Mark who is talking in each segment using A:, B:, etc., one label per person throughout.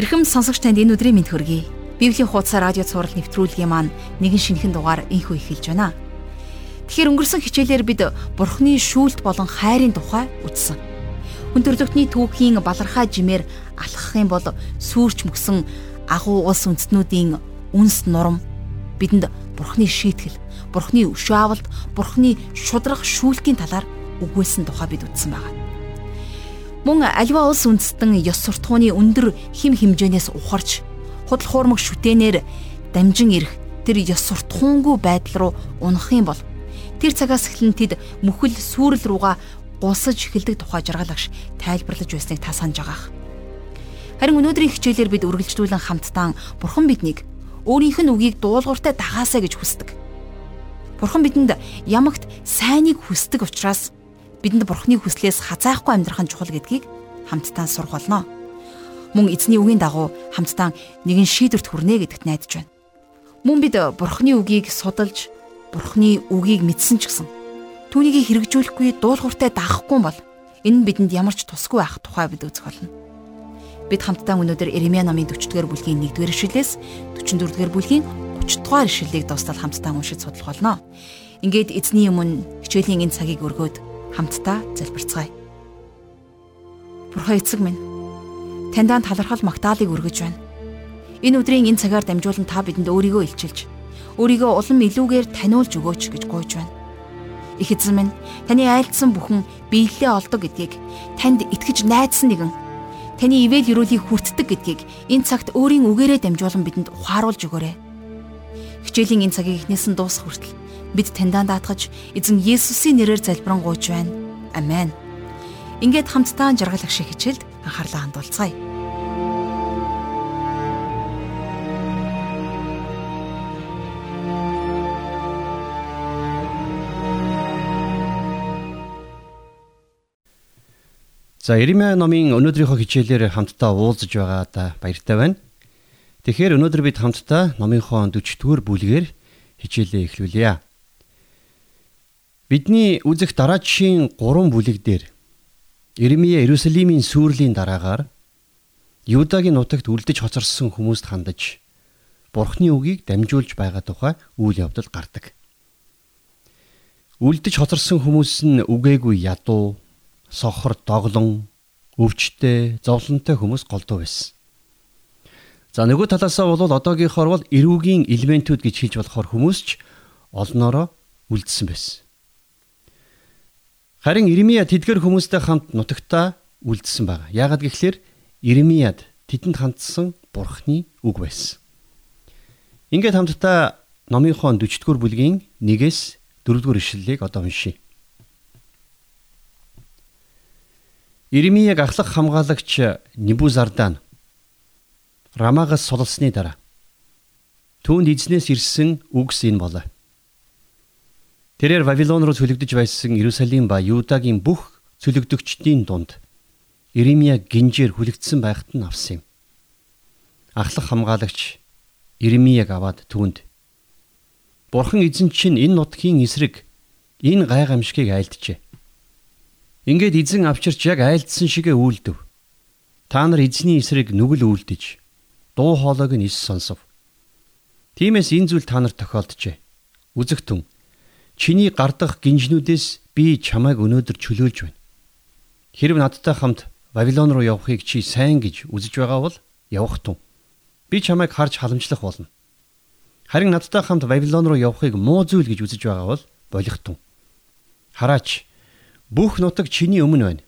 A: Ирхэм сонсогч танд энэ өдрийн мэнд хүргэе. Библийн хуудас радио цаураар нэвтрүүлгийн маань нэгэн шинэхэн дугаар инхүү эхэлж байна. Тэгэхээр өнгөрсөн хичээлээр бид Бурхны шүүлт болон хайрын тухай үзсэн. Хүн төрлөختний түүхийн балархаа жимээр алхах юм бол сүрч мөсөн агуу улс үндэстнүүдийн үнс нурам бидэнд Бурхны шийтгэл, Бурхны өшөө авалт, Бурхны шудрах шүүлтийн талаар үгүүлсэн тухай бид үзсэн байна. Мөн аливаа улс үндэстэн ёс суртахууны өндөр хим хэмжээнээс ухарч худал хуурмаг шүтэнээр дамжин ирэх тэр ёс суртахуунгүй байдал руу унах юм бол тэр цагаас эхлэн тэд мөхөл сүрэл руугаа гусаж эхэлдэг тухай жаргалагш тайлбарлаж байсныг та санаж байгаах. Харин өнөөдрийн хичээлээр бид үргэлжлүүлэн хамтдаа Бурхан биднийг өөрийнх нь үгийг дуулууртай дагаасаа гэж хүсдэг. Бурхан бидэнд ямагт сайныг хүсдэг учраас бидэнд бурхны хүслээс хазаахгүй амьдрах нь чухал гэдгийг хамтдаа сурах болно. Мөн эзний үгийн дагуу хамтдаа нэгэн шийдвэрт хүрнэ гэдэгт найдаж байна. Мөн бид бурхны үгийг судалж бурхны үгийг мэдсэн ч гэсэн түүнийг хэрэгжүүлэхгүй дуулууртай даахгүй бол энэ нь бидэнд ямар ч тусгүй байх тухай бид үзэх болно. Бид хамтдаа өнөөдөр Иремья номын 40-р бүлгийн 1-р ишлэлээс 44-р бүлгийн 30-р ишлэлийг дуустал хамтдаа уншиж судлах болно. Ингээд эзний өмнө хичээлийн энэ цагийг өргөөд хамтдаа залбирцгаая. Бурхан эцэг минь таньдаа талархал магтаалыг өргөж байна. Энэ өдрийн энэ цагаар дамжуулан та бидэнд өөрийгөө илчилж, өөрийгөө улам илүүгээр таниулж өгөөч гэж гуйж байна. Их эзэн минь таны айлдсан бүхэн биелэлээ олдог гэдгийг танд итгэж найдсан нэгэн таны ивэл өрөөлийг хүртдэг гэдгийг энэ цагт өөрийн үгээрээ дамжуулан бидэнд ухааруулж өгөөрэй. Хичээлийн энэ цагийг эхнээс нь дуусах хүртэл бид таньдаа даатгаж эзэн Есүсийн нэрээр залбирanгуйч байна. Амен. Ингээд хамтдаа жаргалах шиг хичээлд анхаарлаа хандуулцгаая.
B: За Иремья номын өнөөдрийнхөө хичээлээр хамтдаа уулзаж байгаадаа баяртай байна. Тэгэхээр өнөөдөр бид хамтдаа номынхоо 40-р бүлгээр хичээлээ эхлүүлье. Бидний үзэх дараачийн 3 бүлэг дээр Иремья Иерусалимийн сүрлийн дараагаар Юдагийн нутагт үлдэж хоцорсон хүмүүст хандаж Бурхны үгийг дамжуулж байгаа тухай үйл явдал гардаг. Үлдэж хоцорсон хүмүүс нь үгээгүй ядуу, сохор доглон, өвчтэй, зовлонтой хүмүүс голдуу байсан. За нөгөө талаасаа бол одоогийнхоор бол эрүүгийн элементүүд гэж хэлж болохоор хүмүүс ч олноороо үлдсэн байсан. Харин Иремья тэдгэр хүмүүстэй хамт нутагтаа үлдсэн байна. Яагаад гэвэл Иремьяд тэдэнд хандсан Бурхны үг байсан. Ингээд хамтдаа номынхон 40-р бүлгийн 1-ээс 4-р ишлэлийг одоо уншийе. Иремьяг ахлах хамгаалагч Нибузардан Рамагаас сулсны дараа түүнд эзнээс ирсэн үгс энэ болоо. Тэрээр Вавилон руу цөлөгдөж байсан Иерусалим ба Юдагийн бүх цөлөгдөгчдийн дунд Иремья гинжээр хүлэгдсэн байхад нь авсан юм. Ахлах хамгаалагч Иремьяг аваад түүнд Бурхан эзэн чинь энэ нутгийн эсрэг энэ гай гамшигыг айлтжээ. Ингээд эзэн авчирч яг айлдсан шигэ үйлдэв. Та нар эзний эсрэг нүгэл үйлдэж дуу хоолойг нь ис сонсов. Тиймээс энэ зүйл та нарт тохиолджээ. Үзэгтэн Чиний гардах гинжнүүдээс би чамайг өнөөдөр чөлөөлж байна. Хэрв надтай хамт Вавилон руу явахыг чи сайн гэж үзэж байгаа бол явах тун. Би чамайг харж халамжлах болно. Харин надтай хамт Вавилон руу явахыг муу зүйл гэж үзэж байгаа бол болох тун. Хараач бүх нутаг чиний өмнө байна.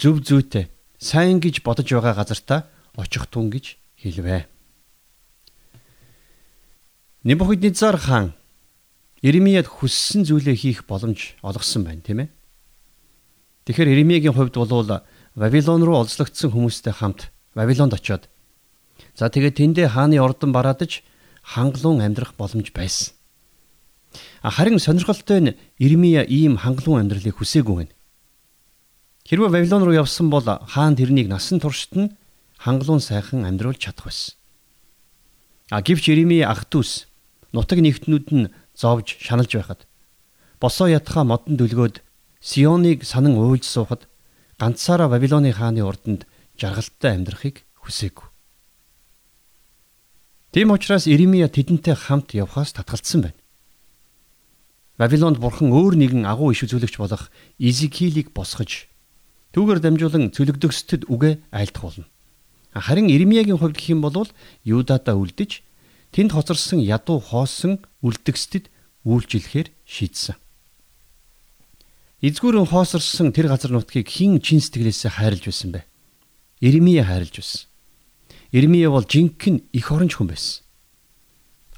B: Зөв зүйтэй сайн гэж бодож байгаа газартаа очих тун гэж хэлвэ. Небухиднецар хаан Иремьяд хүссэн зүйлээ хийх боломж олгосон байна, тийм ээ. Тэгэхээр Иремьягийн хувьд бол Вавилон руу олзлогдсон хүмүүстэй хамт Вавилонд очиод за тэгээд тэндээ хааны ордон бараадаж хангалуун амьдрах боломж байсан. Харин сонирхолтой нь Иремья ийм хангалуун амьдралыг хүсээгүй байна. Хэрвээ Вавилон руу явсан бол хаан тэрнийг насан туршид нь хангалуун сайхан амьдруулж чадах байсан. А гэвч Иремья ах トゥ ус нутаг нэгтнүүд нь зовж шаналж байхад босоо ятхаа модон дүлгөөд Сионыг санан уйлж суухад ганцаараа Вавилоны хааны урданд жаргалтай амьдрахыг хүсээгүй. Тийм учраас Иремья тэдэнтэй хамт явхаас татгалцсан байна. Вавилонд бурхан өөр нэгэн агуу иш үзүүлэгч болох Изекилийг босгож түүгээр дамжуулан цөлөгдөгсдөд үгэ болно. Харин Иремьягийн хувьд гэх юм бол Юдадаа үлдэж тэнд хоцорсон ядуу хоосон үлдгэстэд үйлчлэхээр шийдсэн. Эзгүүрэн хоосорсон тэр газар нутгийг хэн чин сэтгэлээсээ хайрлж байсан бэ? Иремья хайрлж байсан. Ирмие бол жинхэнэ их оронч хүн байсан.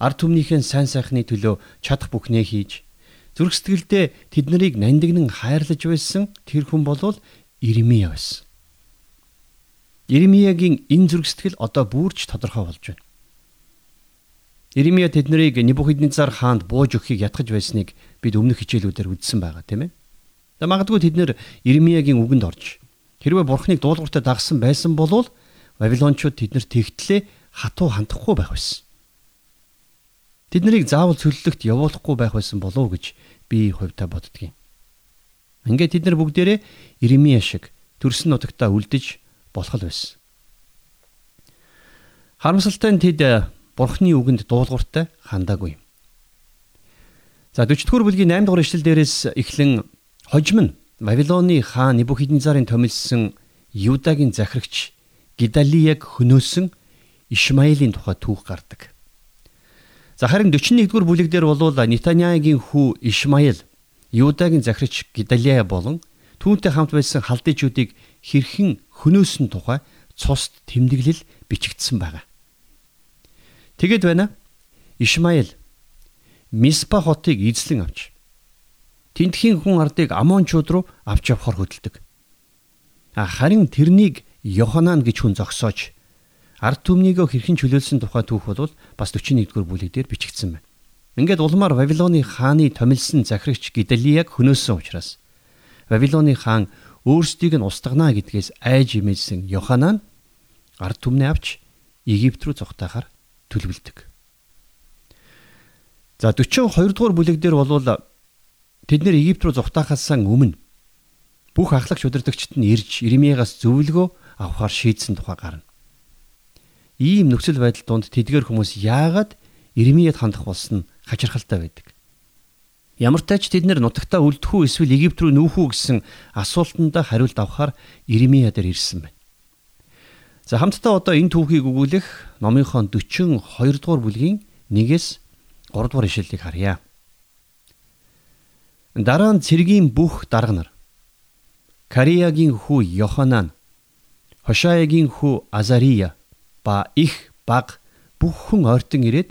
B: Ард түмнийхэн сайн сайхны төлөө чадах бүхнээ хийж зүрх сэтгэлдээ тэд нарыг нандинан хайрлаж байсан тэр хүн болвол Ирмие байсан. Ирмиягийн энэ зүрх сэтгэл одоо бүрч тодорхой болж байна. Ирмия тэднийг Небухиднецар хаанд бууж өгөхийг ятгах байсныг бид өмнөх хичээлүүдээр үзсэн байгаа тийм ээ. Магадгүй тэд нэр Ирмиягийн үгэнд орж хэрвээ бурхныг дуулууртаа дагсан байсан бол Вавилончууд тэднэрт тэгтлээ хатуу хандахгүй байх байсан. Тэд нарыг заавал цөллөгт явуулахгүй байх байсан болов гэж би хувьдаа боддгийн. Ингээд тэд нар бүгдээрээ Иремья шиг төрсөн нутагтаа үлдэж болох байсан. Харамсалтай нь тэд Бурхны үгэнд дуулууртай хандаагүй. За 40 дугаар бүлгийн 8 дугаар ишлэл дээрээс эхлэн хожим нь Вавилоны хаан Небухиднезарын томилсон Юдагийн захирагч Гидалияг хөнөөсөн Ишмаилийн тухай түүх гардаг. За харин 41-р бүлэг дээр болвол Нетанягийн хүү Ишмаил Юдагийн захирагч Гидалия болон түүнтэй хамт байсан халдыжуудыг хэрхэн хөнөөсөн тухай цусд тэмдэглэл бичигдсэн байна. Тэгэд байна. Ишмаил Миспа хотыг эзлэн авч Тэнтхийн хүн ардыг Амончууд руу авч явахаар хөдөлдөг. Харин тэрнийг Йоханан гэж хүн зогсоож ард түмнийгөө хэрхэн чөлөөлсөн тухай түүх бол бас 41-р бүлэг дээр бичигдсэн байна. Ингээд улмаар Вавилоны хааны томилсон захирагч Гидалияг хөнөөсөн учраас Вавилоны хаан өөрсдийг нь устгана гэдгээс айж имэлсэн Йоханан ард түмнээ авч Египт рүү зогтаахаар төлөвлөдөг. За 42 дугаар бүлэг дээр бол тэд нэр Египт рүү зогтаахаас өмнө бүх ахлах шудардагчид нь ирж Иремьягаас зөвлөгөө авахар шийдсэн тухай гарна. Ийм нөхцөл байдал донд тэдгээр хүмүүс яагаад Ирмияд хандах болсон нь хачирхалтай байдаг. Ямар ч тач тэд нэр нутагтаа үлдэх үү эсвэл Египт рүү нүүх үү гэсэн асуултанд хариулт авахар Ирмия дээр ирсэн байна. За хамтдаа одоо энэ түүхийг өгүүлэх номынхоо 42 дугаар бүлгийн 1-ээс 3 дугаар ишлэлийг харъя. Дараа нь цэргийн бүх дарга нар Кариягийн хүү Йоханан Хошаягийн хүү Азария ба их баг бүх хүн ойртон ирээд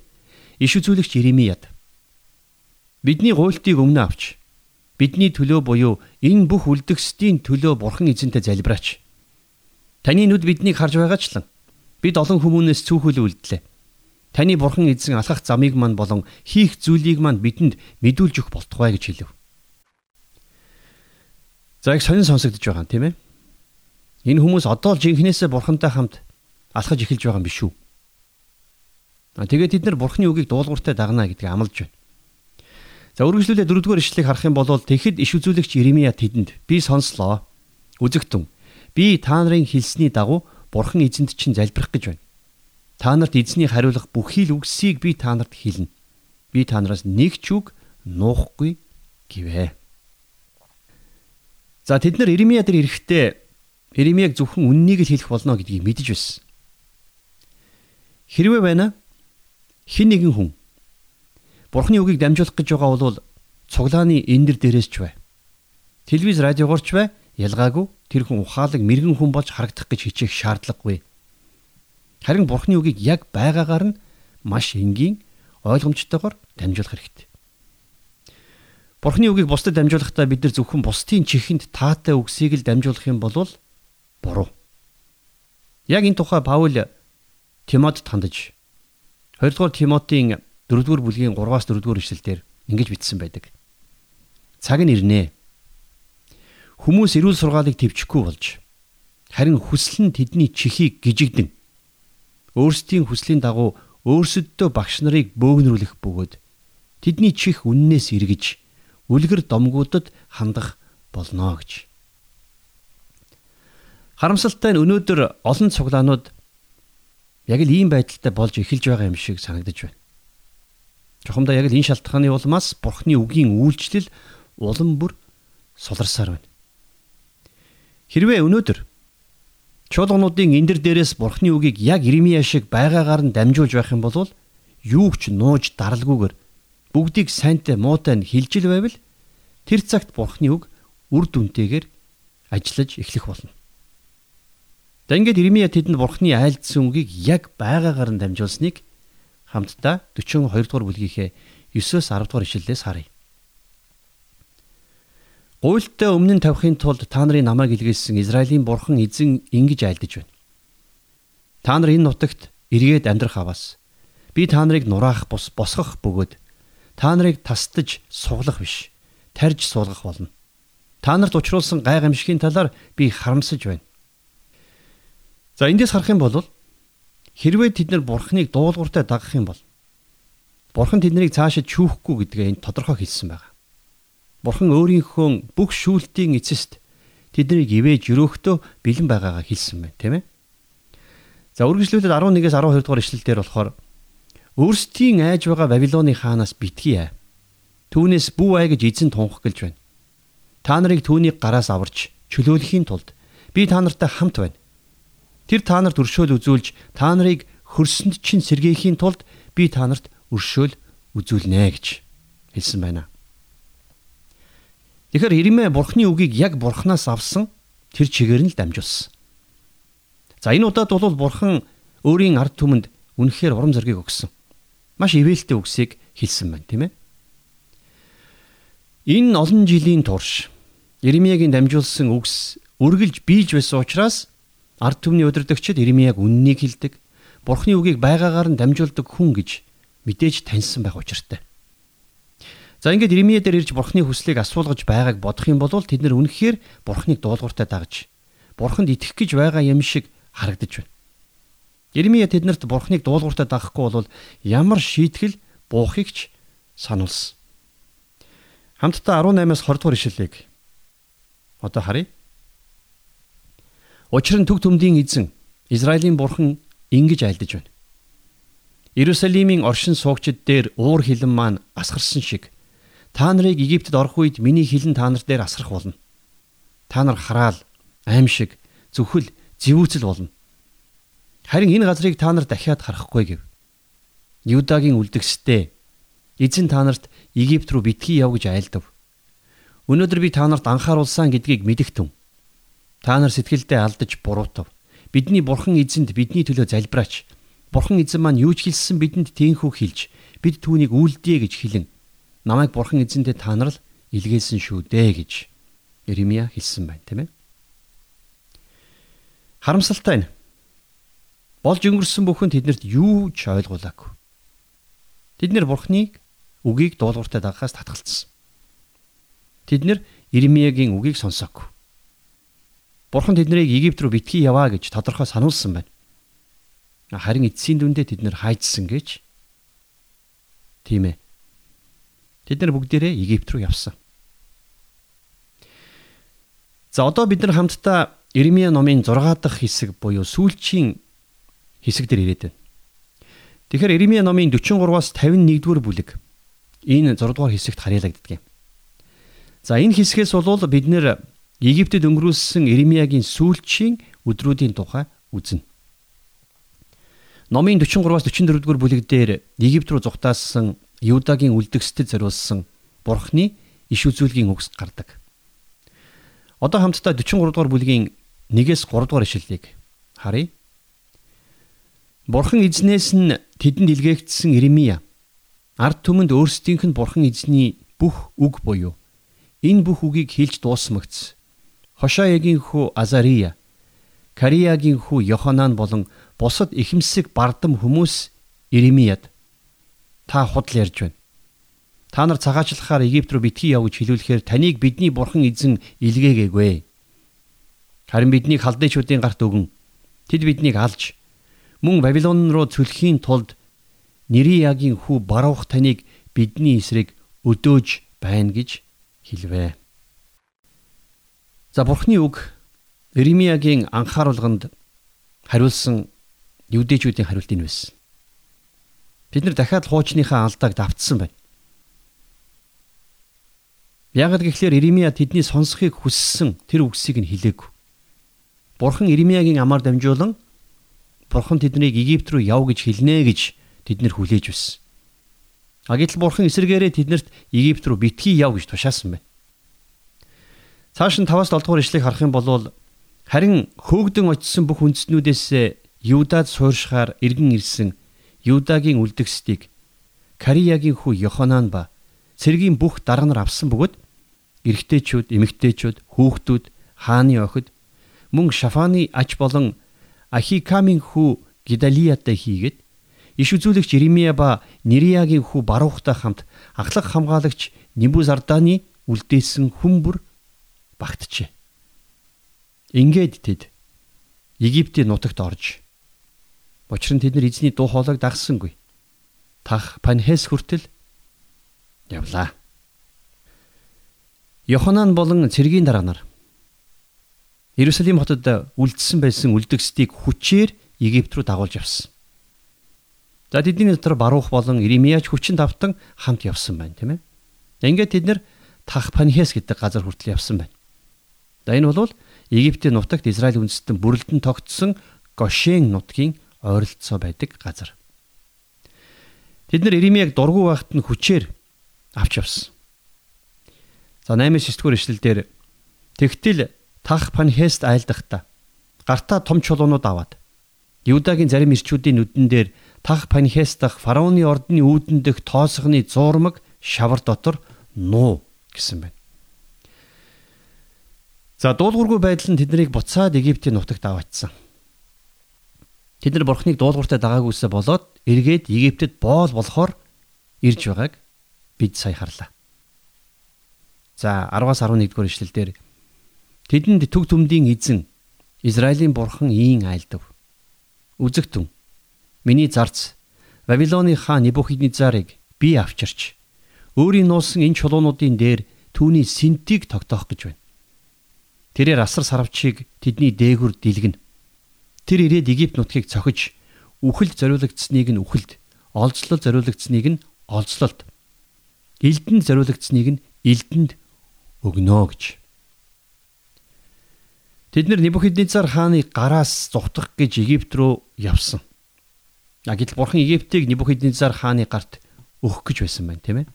B: иш үзүүлэгч Иремияд бидний гуйлтыг өмнө авч бидний төлөө буюу энэ бүх үлдгэсдийн төлөө бурхан эзэнтэй залбираач. Таны нүд биднийг харж байгаачлан бид олон хүмүүнээс цүүхэл үлдлээ. Таны бурхан эзэн алхах замыг мань болон хийх зүйлийг мань бидэнд мэдүүлж өгөх болтугай гэж хэлв. За их сонин сонсогдож байгаа юм тийм ээ. Энэ хүмүүс одоо л жинхнээсээ бурхантай хамт алхаж эхэлж байгаа юм биш үү? А тэгээд бид нар бурхны үгийг дуулууртай дагнаа гэдгийг амлаж байна. За үргэлжлүүлээ дөрөвдүгээр ишлэгийг харах юм бол тэгэхэд иш үзүүлэгч Иремья тэдэнд би сонслоо. Үзэгтэн би та нарын хэлсний дагуу бурхан эзэнд чинь залбирах гэж байна. Та нарт эзний хариулах бүхий л үгсийг би та нарт хэлнэ. Би та нараас нэг ч үг нуухгүй гэвэ. За тэд нар Иремья дээр ирэхдээ Иремьяг зөвхөн үннийг л хэлэх болно гэдгийг мэдэж байсан. Хэрвээ байна хин нэгэн хүн Бурхны үгийг дамжуулах гэж байгаа бол цуглааны эндэр дээрээс ч бай. Телевиз радиогоор ч бай ялгаагүй тэр хүн ухаалаг мэрэгэн хүн болж харагдах гэж хичээх шаардлагагүй. Харин Бурхны үгийг яг байгаагаар нь маш энгийн ойлгомжтойгоор дамжуулах хэрэгтэй. Бурхны үгийг бусдад дамжуулахдаа бид нар зөвхөн бусдын чихэнд таатай үгсийг л дамжуулах юм бол буруу. Яг энэ тухай Паул Тимотед хандаж 2 дугаар Тимотийн 4 дугаар бүлгийн 3-аас 4 дугаар ишлэлдэр ингэж бичсэн байдаг. Цаг нь ирнэ. Хүмүүс эрүүл сургаалыг төвчхгүй болж харин хүсэл нь тэдний чихийг гижигдэн өөрсдийн хүслийн дагуу өөрсөддөө багш нарыг бөөгнөрүүлэх бөгөөд тэдний чих үннээс эргэж үлгэр домгуудад хандах болно гэж. Харамсалтай нь өнөөдөр олон цуглаанууд яг л ийм байдалтай болж эхэлж байгаа юм шиг санагдаж байна. Чухамдаа яг л энэ шалтгааны улмаас Бурхны үгийн үйлчлэл улам бүр суларсаар байна. Хэрвээ өнөөдөр чуулгануудын эндэр дээрээс Бурхны үгийг яг Иремья шиг байгаагаар нь дамжуулж байх юм бол юу ч нууж даралгүйгээр бүгдийг сайнтай муутай нь хилжил байвал тэр цагт Бурхны үг үр дүнтэйгээр ажиллаж эхлэх болно. За ингээд Иремья тэдэнд Бурхны айлдсан үгийг яг байгаагаар нь дамжуулсныг хамтдаа 42 дугаар бүлгийнхээ 9-өөс 10 дугаар ишлэлээс харъя. Гуйлттай өмнө нь тавихын тулд та нарын намайг илгээсэн Израилийн бурхан эзэн ингэж айлдаж байна. Та нар энэ нутагт эргээд амьдрах аваас би та нарыг нураах бус босгох бөгөөд та нарыг тасдаж суглах биш тарж суулгах болно. Та нарт учруулсан гайхамшигын талаар би харамсаж байна. За эндээс харах юм бол Хэрвээ тэд нар бурхныг дуулууртай дагах юм бол бурхан тэднийг цаашид чүүхгүй гэдгээ энд тодорхой хэлсэн байна. Бурхан өөрийнхөө бүх шүүлтийн эцэст тэднийг ивэж өрөөхтөө бэлэн байгаагаа хэлсэн байна, тийм ээ. За үргэлжлүүлээд 11-ээс 12 дугаар ишлэлдэр болохоор өөрсдийн айж байгаа Вавилоны хаанаас битгий. Түүнээс бүү ай гэж эзэн тунх гэлж байна. Та нарыг түүний гараас аварч чөлөөлөхийн тулд би та нартай хамт байна. Тэр та нарт өршөөл үзүүлж та нарыг хөрсөнд чинь сэргээхийн тулд би та нарт өршөөл үзүүлнэ гэж хэлсэн байна. Тэгэхээр Иремэ бурхны үгийг яг бурхнаас авсан тэр чигээр нь л дамжуулсан. За энэ удаад бол бурхан өөрийн ард түмэнд үнэхээр урам зориг өгсөн. Маш ивэлтэй үгсийг хэлсэн байна, тийм ээ. Энэ олон жилийн турш Иремьягийн дамжуулсан үгс үргэлж биелж байсан учраас ард түмний удирдагчид Иремьяг үннийг хэлдэг, Бурхны үгийг байгаагаар нь дамжуулдаг хүн гэж мэдээж таньсан байх учиртай. За ингээд Иремья дээр ирж Бурхны хүслийг асуулгаж байгааг бодох юм бол тэд нар үнэхээр Бурхныг дуулууртай дагж Бурханд итгэх гэж байгаа юм шиг харагдаж байна. Иремья тэднэрт Бурхныг дуулууртай дагахгүй бол ямар шийтгэл буухыг ч сануулсан. Хамтдаа 18-аас 20 дугаар ишлэлийг одоо харъя. Учир нь төг төмдийн эзэн Израилийн бурхан ингэж айлдаж байна. Иерусалимийн оршин суугчид дээр уур хилэн маань асгарсан шиг та нарыг Египтэд орох үед миний хилэн та нар дээр асрах болно. Та нар хараал, аимшиг, зүхэл, зэвүүцэл болно. Харин энэ газрыг та нар дахиад харахгүй гэв. Юдагийн үлдгэстэй эзэн та нарт Египт рүү битгий яв гэж айлдав. Өнөөдөр би та нарт анхааруулсан гэдгийг мэдэгтэн. Та нар сэтгэлдээ алдаж буруутав. Бидний бурхан эзэнд бидний төлөө залбираач. Бурхан эзэн маань юу ч хэлсэн бидэнд тээнхүү хэлж бид түүнийг үйлдээ гэж хэлэн намайг бурхан эзэндээ та нар л илгээсэн шүү дээ гэж Иремья хэлсэн байна, тийм ээ. Харамсалтай нь болж өнгөрсөн бүхэн тэднэрт юу ч ойлгуулаагүй. Тэд нэр бурхныг үгийг дуулууртай дагахаас татгалцсан. Тэд нэр Иремьягийн үгийг сонсоогүй. Бурхан тэднийг Египт рүү битгий яваа гэж тодорхой сануулсан байна. Харин эцсийн дүндээ тэд нэр хайжсан гэж тийм ээ. Тэд нар бүгдээрээ Египт рүү явсан. За одоо бид нар хамтдаа Иремья номын 6 дахь хэсэг буюу сүүлчийн хэсэг дээр ирээд байна. Тэгэхээр Иремья номын 43-аас 51-р бүлэг энэ 6 дугаар хэсэгт харьяалагддаг юм. За энэ хэсгээс бол бид нэр Египтэд өнгөрүүлсэн Иремьягийн сүүлчийн өдрүүдийн тухай үзнэ. Номын 43-аас 44-р бүлэг дээр Египт рүү зүхтаасан Юдагийн үлдгэстэд зориулсан Бурхны иш үзүүлгийн үгс гардаг. Одоо хамтдаа 43 дугаар бүлгийн 1-ээс 3 дугаар ишлэлийг харъя. Бурхан эзнээс нь тэдэнд илгээгдсэн Иремья ард түмэнд өөрсдийнх нь Бурхан эзний бүх үг буюу энэ бүх үгийг хэлж дуусмагц Хошаягийн хүү Азария, Кариягийн хүү Йоханан болон бусад ихэмсэг бардам хүмүүс Иремияд та худал ярьж байна. Та нар цагаачлахаар Египт рүү битгий яв гэж хэлүүлэхээр таныг бидний бурхан эзэн илгээгээгүй. Харин биднийг халдыйчүүдийн гарт өгөн тэд биднийг алж мөн Вавилон руу цөлхийн тулд Нириягийн хүү Баруух таныг бидний эсрэг өдөөж байна гэж хэлвэ. За Бурхны үг Иремьягийн анхааруулганд хариулсан Юудэчүүдийн хариулт энэ байсан. Бид нар дахиад хуучныхаа алдааг давтсан байна. Ягд гэхлээр Иремья тэдний сонсхийг хүссэн тэр үгсийг нь хэлээгүй. Бурхан Иремьягийн амаар дамжуулан Бурхан тэднийг Египт рүү яв гэж хэлнэ гэж тэднэр хүлээж байсан. А гэтэл Бурхан эсэргээрээ тэднэрт Египт рүү битгий яв гэж тушаасан байна. Цааш нь 5-7 дугаар ишлэгийг харах юм бол харин хөөгдөн очисон бүх үндэстнүүдээс Юдад сууршихаар иргэн ирсэн Юдагийн үлдгэсдийг Кариягийн хүү Йоханан ба цэргийн бүх дарга нар авсан бөгөөд эрэгтэйчүүд, эмэгтэйчүүд, хүүхдүүд, хааны охид мөн Шафаны ач болон Ахикамын хүү Гидалиятай хийгээд иш үзүүлэгч Иремья ба Нириягийн хүү Барухтай хамт ахлах хамгаалагч Нибузарданы үлдээсэн хүмбэр багтжээ. Ингээд тэд Египтийн нутагт орж Учир нь тэд нар эзний дуу хоолойг дагсангүй. Тах Панхес хүртэл явлаа. Йоханан болон цэргийн дарга нар Иерусалим хотод үлдсэн байсан үлдгэсдийг хүчээр Египт рүү дагуулж явсан. За тэдний дотор Барух болон Иремьяч хүчин давтан хамт явсан байна, тийм ээ. Ингээд тэд нар Тах Панхес гэдэг газар хүртэл явсан байна. За энэ бол Египтийн нутагт Израиль үндэстэн бүрэлдэн тогтсон Гошен нутгийн ойролцоо байдаг газар. Тэд нар Иремьяг дургу байхад нь хүчээр авч явсан. За 8-9 дугаар ишлэлдэр тэгтэл тах Панхест айлдахдаа гартаа том чулуунууд аваад Юдагийн зарим ирчүүдийн нүдэн дээр тах Панхест дах фараоны ордны үүдэн дэх тоосгоны зуурмаг шавар дотор нуу гэсэн байна. За дуулуургүй байдал нь тэднийг буцаад Египтийн нутагт аваачсан. Тэд нар бурхныг дуулууртай дагаагүйсээ болоод эргээд Египтэд боол болохоор ирж байгааг бид сая харлаа. За 10-аас 11 дугаар ишлэлдэр тэдэнд төг төмдийн эзэн Израилийн бурхан ийн айлдав. Үзэгтэн миний зарц Вавилоны хаан Небухиднецарыг би авчирч өөрийн нуусан энэ чулуунуудын дээр түүний синтийг тогтоох гэж байна. Тэрээр асар сарвчийг тэдний дээгүр дилгэнэ. Тэр ирээд Египт нутгийг цохиж үхэлд зориулагдсныг нь үхэлд, олзлол зориулагдсныг нь олзлолд, элдэнд зориулагдсныг нь элдэнд өгнө гэж. Тэд нар Небухиднецар хааны гараас зугтах гэж Египт рүү явсан. А гэтэл бурхан Египтийг Небухиднецар хааны гарт өгөх гэж байсан байна, тийм ээ.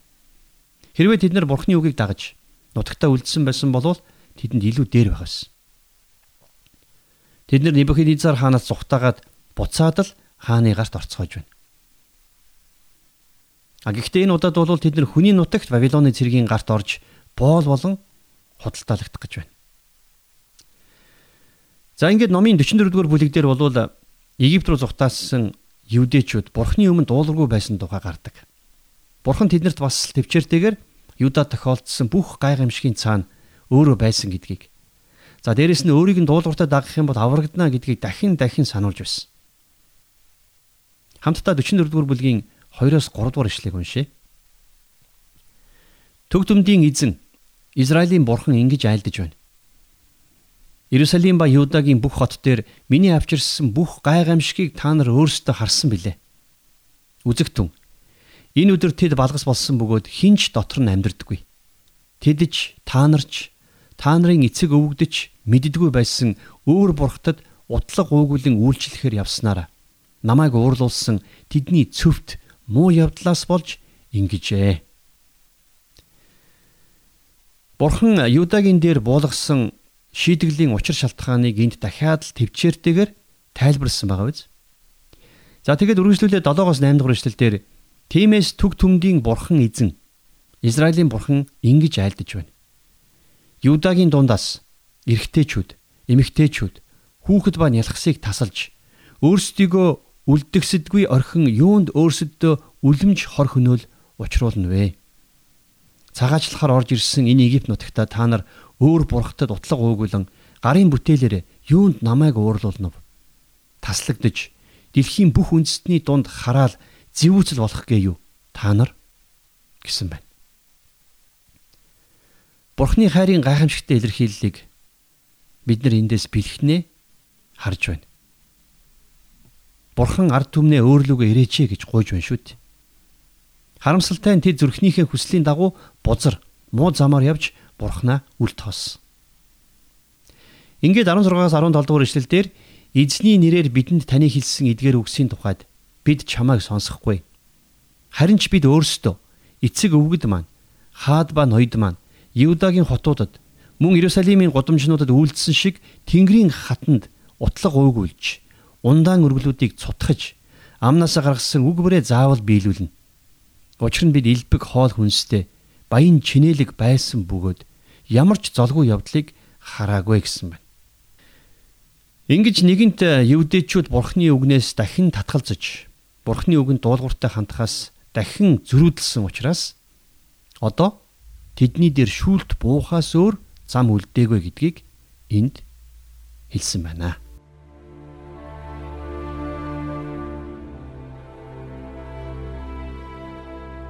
B: Хэрвээ тэд нар бурханы үгийг дагаж нутагтаа үлдсэн байсан бол тэдэнд илүү дээр байгаасан. Тэд нар Небухиднецар хаанаас зүхтаагаад буцаад л хааны гарт орцгойж байна. А гэхдээ энэ удаад бол тэд нар хүний нутагт Вавилоны цэргийн гарт орж боол болон худалдаалагдах гэж байна. За ингээд номын 44 дугаар бүлэг дээр бол Египт руу зүхтаасан юудэчүүд бурхны өмнө дуулуургүй байсан тухай гардаг. Бурхан тэднэрт бас төвчээртэйгээр Юда тохиолдсон бүх гайхамшигын цаана өөрөө байсан гэдгийг За дээрэс нь өөрийг нь дуулууртай дагах юм бол аврагдана гэдгийг дахин дахин сануулж байсан. Хамтдаа 44 дугаар бүлгийн 2-оос 3 дугаар ишлэгийг уншъя. Төг төмдийн эзэн Израилийн бурхан ингэж айлдаж байна. Иерусалим ба Юдагийн бүх хот дээр миний авчирсан бүх гайхамшигыг та нар өөрсдөө харсан билээ. Үзэгтэн. Энэ өдөр тэд балгас болсон бөгөөд хинч дотор нь амьдрдаггүй. Тэдж, та нарч, та нарын эцэг өвгдөж мэддгүй байсан өөр бурхтад утлаг уугуулын үйлчлэхээр явснараа намайг уурлуулсан тэдний цөвт муу явдлаас болж ингэжээ. Бурхан Юдагийн дээр буулгасан шийтгэлийн учир шалтгааныг энд дахиад л төвчээртэйгээр тайлбарлсан байгаа биз. За тэгээд үргэлжлүүлээ 7-оос 8 дугаар эшлэлдэр тиймээс төг төмдийн бурхан эзэн Израилийн бурхан ингэж айлдаж байна. Юдагийн дундаас эрэгтэйчүүд, эмэгтэйчүүд хүүхэд ба нялхсыг тасалж өөрсдийгөө үлдгэсэдгүй орхин юунд өөрсөддөө үлэмж хор хөнөөл учруулна вэ? Цагаачлахаар орж ирсэн энэ Египт нутагта та нар өөр бурхтад утлаг уугуулan гарын бүтээлээр юунд намайг уурлуулнав? Таслагдж дэлхийн бүх үндэстний дунд хараал зэвүүцэл болох гээ юу? Та нар гэсэн байна. Бурхны хайрын гайхамшигтай илэрхийллийг бид нар эндээс бэлхнээ харж байна. Бурхан ард түмнээ өөрлөгөө ирээчээ гэж гуйж байна шүү дээ. Харамсалтай нь тэд зүрхнийхээ хүслийн дагуу бузар муу замаар явж Бурханаа үл тоос. Ингээд 16-аас 17 дугаар ишлэлдэр эзний нэрээр бидэнд таны хэлсэн эдгээр үгсийн тухайд бид чамайг сонсохгүй. Харин ч бид өөрсдөө эцэг өвгөд маань хаад ба ноёд маань Юдагийн хотуудад мөн Иерусалимийн гудамжнуудад үйлдсэн шиг Тэнгэрийн хатанд утлаг уугуулж ундаан өргөлүүдийг цутгаж амнасаа гаргасан үг бүрээ заавал биелүүлнэ. Учир нь бид элбэг хоол хүнстэй баян чинэлэг байсан бөгөөд ямар ч золгүй явдлыг хараагүй гэсэн байна. Ингиж нэгэнт евдээчүүд бурхны үгнээс дахин татгалзаж бурхны үгэнд дуулууртай хандхаас дахин зөрүүдэлсэн учраас одоо тэдний дээр шүүлт буухаас өөр зам үлдээгүй гэдгийг энд хэлсэн байна.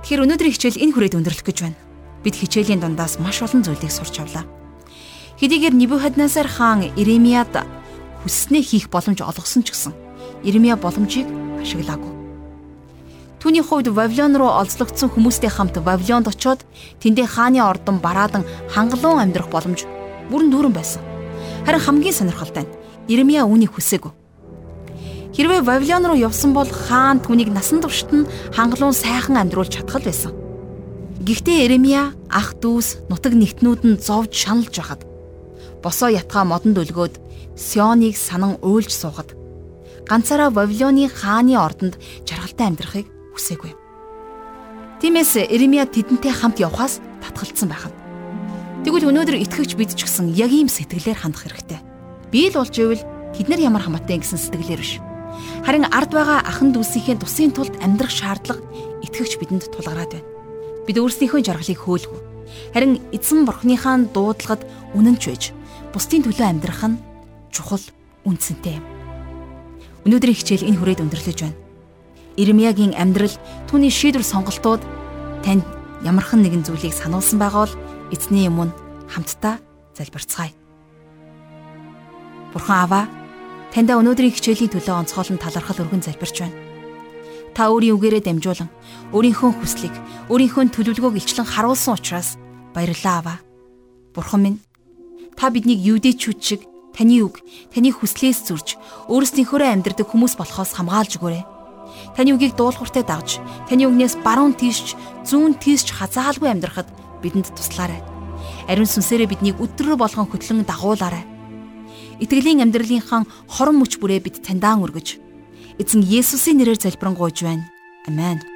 A: Тэгэхээр өнөөдрийн хичээл энэ хүрээд өндөрлөх гэж байна. Бид хичээлийн дундаас маш олон зүйлийг сурч авлаа. Хэдийгээр Нибухаднасар хаан Иремияд хүсснээ хийх боломж олгосон ч гэсэн Иремья боломжийг ашиглаагүй. Түүний хувьд Вавилон руу олзлогдсон хүмүүстэй хамт Вавилонд очоод тэндээ хааны ордон бараадан хангалуун амьдрах боломж бүрэн дүүрэн байсан. Харин хамгийн сонирхолтой нь Иремья үүнийг хүсээгүй. Хэрвээ Вавилон руу явсан бол хаан түүнийг насан туршид нь хангалуун сайхан амьдруулж чадхал байсан. Гэхдээ Иремья ах дүүс нутаг нэгтнүүд нь зовж шаналж байхад босоо ятгаа модонд өлгөөд Сионыг санан уйлж суугаад ганцаараа Вавилоны хааны ордонд жаргалтай амьдрахыг хүсээгүй. Тиймээс Иремья тэдэнтэй хамт явхаас татгалцсан байх нь. Тэгвэл өнөөдөр итгэгч бид ч гэсэн яг ийм сэтгэлээр хандах хэрэгтэй. Би л болж ивэл тэд нар ямар хамаатай гэсэн сэтгэлээр биш. Харин ард байгаа ахан дүүсийнхээ тусын тулд амьдрах шаардлага итгэгч бидэнд тулгараад байна. Бид өөрсдийнхөө жаргалыг хөөлгөө. Харин эзэн бурхныхаа дуудлагад үнэнч байж бусдын төлөө амьдрах нь чухал үнцэнтэй юм. Өнөөдрийн хичээл энэ хүрээд өндөрлөж байна. Ирмиягийн амьдрал түүний шийдвэр сонголтууд танд ямархан нэгэн зүйлийг сануулсан байгаа бол эзний юм нь хамтдаа залбирцгаая. Бурхан аваа таньда өнөөдрийн хичээлийн төлөө онцгойлон талархал өргөн залбирч байна. Та өөрийн үгээрээ дамжуулан өөрийнхөө хүслийг, өөрийнхөө төлөвлөгөөг илчлэн харуулсан учраас баярлалаа аваа. Бурхан минь та биднийг юудэчүүд шиг таны үг, таны хүслээс зурж өөрсдийнхөө амьдрдаг хүмүүс болохоос хамгаалж өгөөрэй. Таны үгийг дуулууртай дагж, таны үгнээс баруун тийшч, зүүн тийшч хазаалгүй амьдрахад бидэнд туслаарай. Ариун сүнсээрээ биднийг өдрө болгон хөтлөн дагуулаарай. Итгэлийн амьдралынхаа хорон мөч бүрээ бид таньдаан өргөж, эзэн Есүсийн нэрээр залбирanгуйж байна. Амен.